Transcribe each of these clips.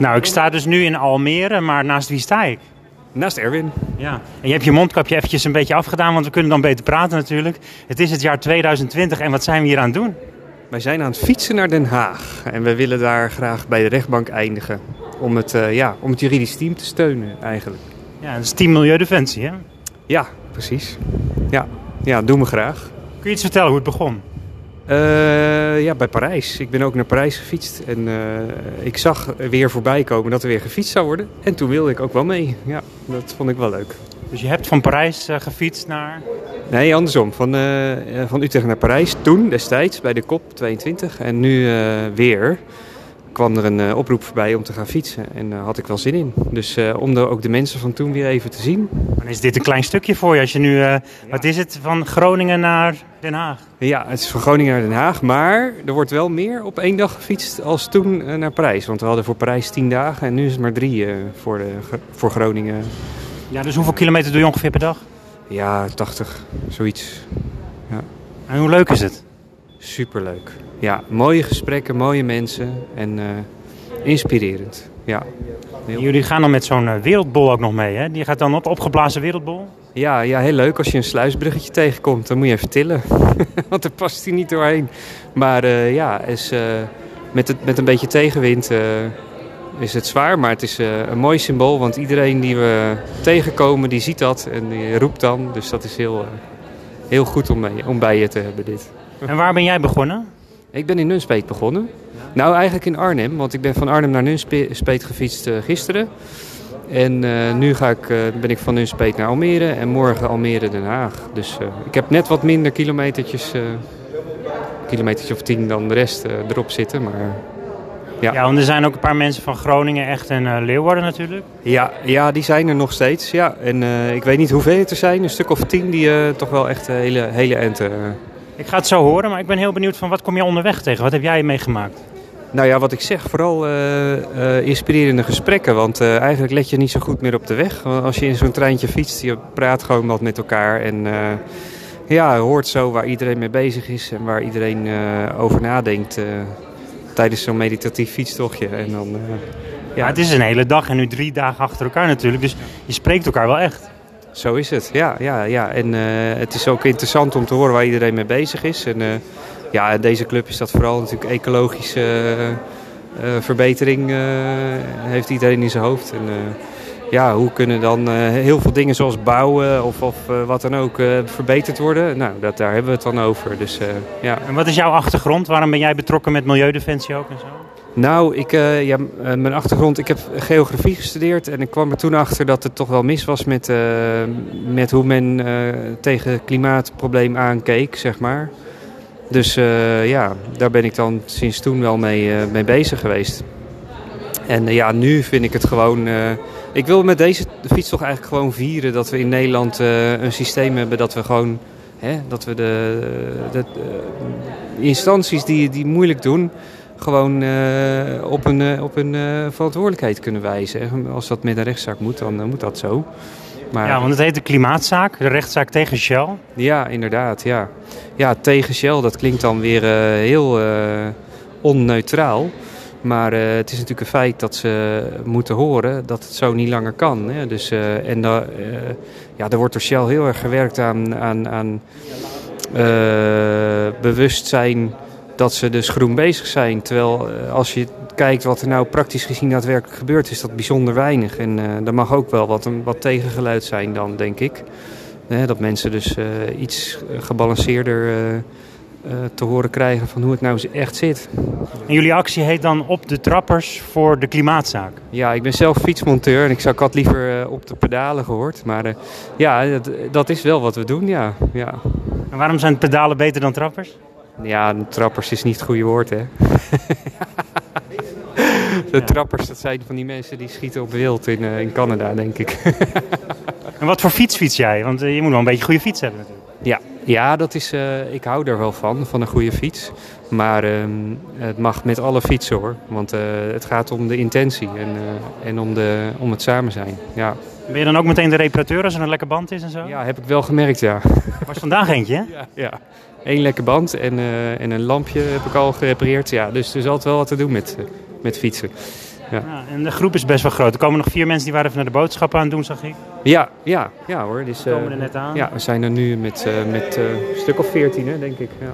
Nou, ik sta dus nu in Almere, maar naast wie sta ik? Naast Erwin. Ja, en je hebt je mondkapje eventjes een beetje afgedaan, want we kunnen dan beter praten natuurlijk. Het is het jaar 2020 en wat zijn we hier aan het doen? Wij zijn aan het fietsen naar Den Haag. En we willen daar graag bij de rechtbank eindigen. Om het, uh, ja, om het juridisch team te steunen eigenlijk. Ja, dat is Team Milieudefensie, hè? Ja, precies. Ja, ja doen we graag. Kun je iets vertellen hoe het begon? Uh, ja, bij Parijs. Ik ben ook naar Parijs gefietst. En uh, ik zag weer voorbij komen dat er weer gefietst zou worden. En toen wilde ik ook wel mee. Ja, dat vond ik wel leuk. Dus je hebt van Parijs uh, gefietst naar... Nee, andersom. Van, van Utrecht naar Parijs. Toen, destijds, bij de COP 22. En nu weer kwam er een oproep voorbij om te gaan fietsen. En daar had ik wel zin in. Dus om de, ook de mensen van toen weer even te zien. Dan is dit een klein stukje voor je. Als je nu, ja. wat is het, van Groningen naar Den Haag? Ja, het is van Groningen naar Den Haag. Maar er wordt wel meer op één dag gefietst als toen naar Parijs. Want we hadden voor Parijs tien dagen en nu is het maar drie voor, de, voor Groningen. Ja, dus hoeveel kilometer doe je ongeveer per dag? Ja, 80, zoiets. Ja. En hoe leuk is het? Superleuk. Ja, mooie gesprekken, mooie mensen en uh, inspirerend. Ja. Jullie gaan dan met zo'n wereldbol ook nog mee, hè? Die gaat dan op, opgeblazen wereldbol? Ja, ja, heel leuk. Als je een sluisbruggetje tegenkomt, dan moet je even tillen. Want er past hij niet doorheen. Maar uh, ja, is, uh, met, het, met een beetje tegenwind uh, is het zwaar. Maar het is een mooi symbool. Want iedereen die we tegenkomen, die ziet dat en die roept dan. Dus dat is heel, heel goed om, mee, om bij je te hebben dit. En waar ben jij begonnen? Ik ben in Nunspeet begonnen. Nou, eigenlijk in Arnhem. Want ik ben van Arnhem naar Nunspeet gefietst gisteren. En uh, nu ga ik, uh, ben ik van Nunspeet naar Almere en morgen Almere Den Haag. Dus ik heb net wat minder kilometertjes, kilometertjes of tien dan de rest erop zitten. Maar, ja. ja, want er zijn ook een paar mensen van Groningen, echt en Leeuwarden natuurlijk. Ja, ja, die zijn er nog steeds. Ja. En ik weet niet hoeveel het er zijn, een stuk of tien die toch wel echt hele, hele enten... Ik ga het zo horen, maar ik ben heel benieuwd van wat kom je onderweg tegen? Wat heb jij meegemaakt? Nou ja, wat ik zeg, vooral uh, uh, inspirerende gesprekken. Want uh, eigenlijk let je niet zo goed meer op de weg. Als je in zo'n treintje fietst, je praat gewoon wat met elkaar. En ja, hoort zo waar iedereen mee bezig is en waar iedereen over nadenkt tijdens zo'n meditatief fietstochtje. En dan, ja. het is een hele dag en nu drie dagen achter elkaar natuurlijk. Dus je spreekt elkaar wel echt. Zo is het, ja. ja, ja. En het is ook interessant om te horen waar iedereen mee bezig is. En, ja, deze club is dat vooral natuurlijk ecologische uh, verbetering heeft iedereen in zijn hoofd. En, ja, hoe kunnen dan heel veel dingen zoals bouwen of, of wat dan ook verbeterd worden? Nou, dat, daar hebben we het dan over. Dus, ja. En wat is jouw achtergrond? Waarom ben jij betrokken met Milieudefensie ook en zo? Nou, ik, uh, ja, mijn achtergrond, ik heb geografie gestudeerd en ik kwam er toen achter dat het toch wel mis was met, uh, met hoe men tegen het klimaatprobleem aankeek, zeg maar. Dus ja, daar ben ik dan sinds toen wel mee, mee bezig geweest. En ja, nu vind ik het gewoon. ik wil met deze fiets toch eigenlijk gewoon vieren dat we in Nederland een systeem hebben dat we gewoon. Hè, dat we de, de, de instanties die, die moeilijk doen, gewoon op een, op een verantwoordelijkheid kunnen wijzen. Als dat met een rechtszaak moet, dan moet dat zo. Maar... Ja, want het heet de klimaatzaak, de rechtszaak tegen Shell. Ja, inderdaad. Ja, ja tegen Shell, dat klinkt dan weer heel onneutraal. Maar uh, het is natuurlijk een feit dat ze moeten horen dat het zo niet langer kan. Hè? Dus, en ja, er wordt door Shell heel erg gewerkt aan, aan, aan bewustzijn dat ze dus groen bezig zijn. Terwijl als je kijkt wat er nou praktisch gezien daadwerkelijk gebeurt, is dat bijzonder weinig. En uh, er mag ook wel wat, een, wat tegengeluid zijn dan, denk ik. dat mensen dus uh, iets gebalanceerder uh, te horen krijgen van hoe het nou echt zit. En jullie actie heet dan Op de Trappers voor de Klimaatzaak? Ja, ik ben zelf fietsmonteur en ik zou had liever op de pedalen gehoord. Maar ja, dat, dat, is wel wat we doen, ja. ja. En waarom zijn pedalen beter dan trappers? Ja, trappers is niet het goede woord, hè. De trappers, dat zijn van die mensen die schieten op wild in, uh, in Canada, denk ik. en wat voor fiets fiets jij? Want uh, je moet wel een beetje goede fiets hebben natuurlijk. Ja, ja dat is, uh, ik hou er wel van, van een goede fiets. Maar um, het mag met alle fietsen hoor. Want het gaat om de intentie en, en om, de, om het samen zijn. Ja. Ben je dan ook meteen de reparateur als er een lekker band is en zo? Ja, heb ik wel gemerkt, ja. Was vandaag eentje, hè? Ja, ja. Eén lekker band en, en een lampje heb ik al gerepareerd. Ja, dus er is altijd wel wat te doen met, met fietsen. Ja. Ja, en de groep is best wel groot. Er komen nog vier mensen die waren even naar de boodschappen aan het doen, zag ik. Ja, ja, ja hoor. Dus, Die komen eh, er net aan. Ja, we zijn er nu met, eh, met eh, een stuk of veertien, hè, denk ik. Ja,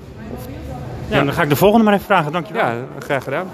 Ja, dan ga ik de volgende maar even vragen. Dankjewel. ja graag gedaan.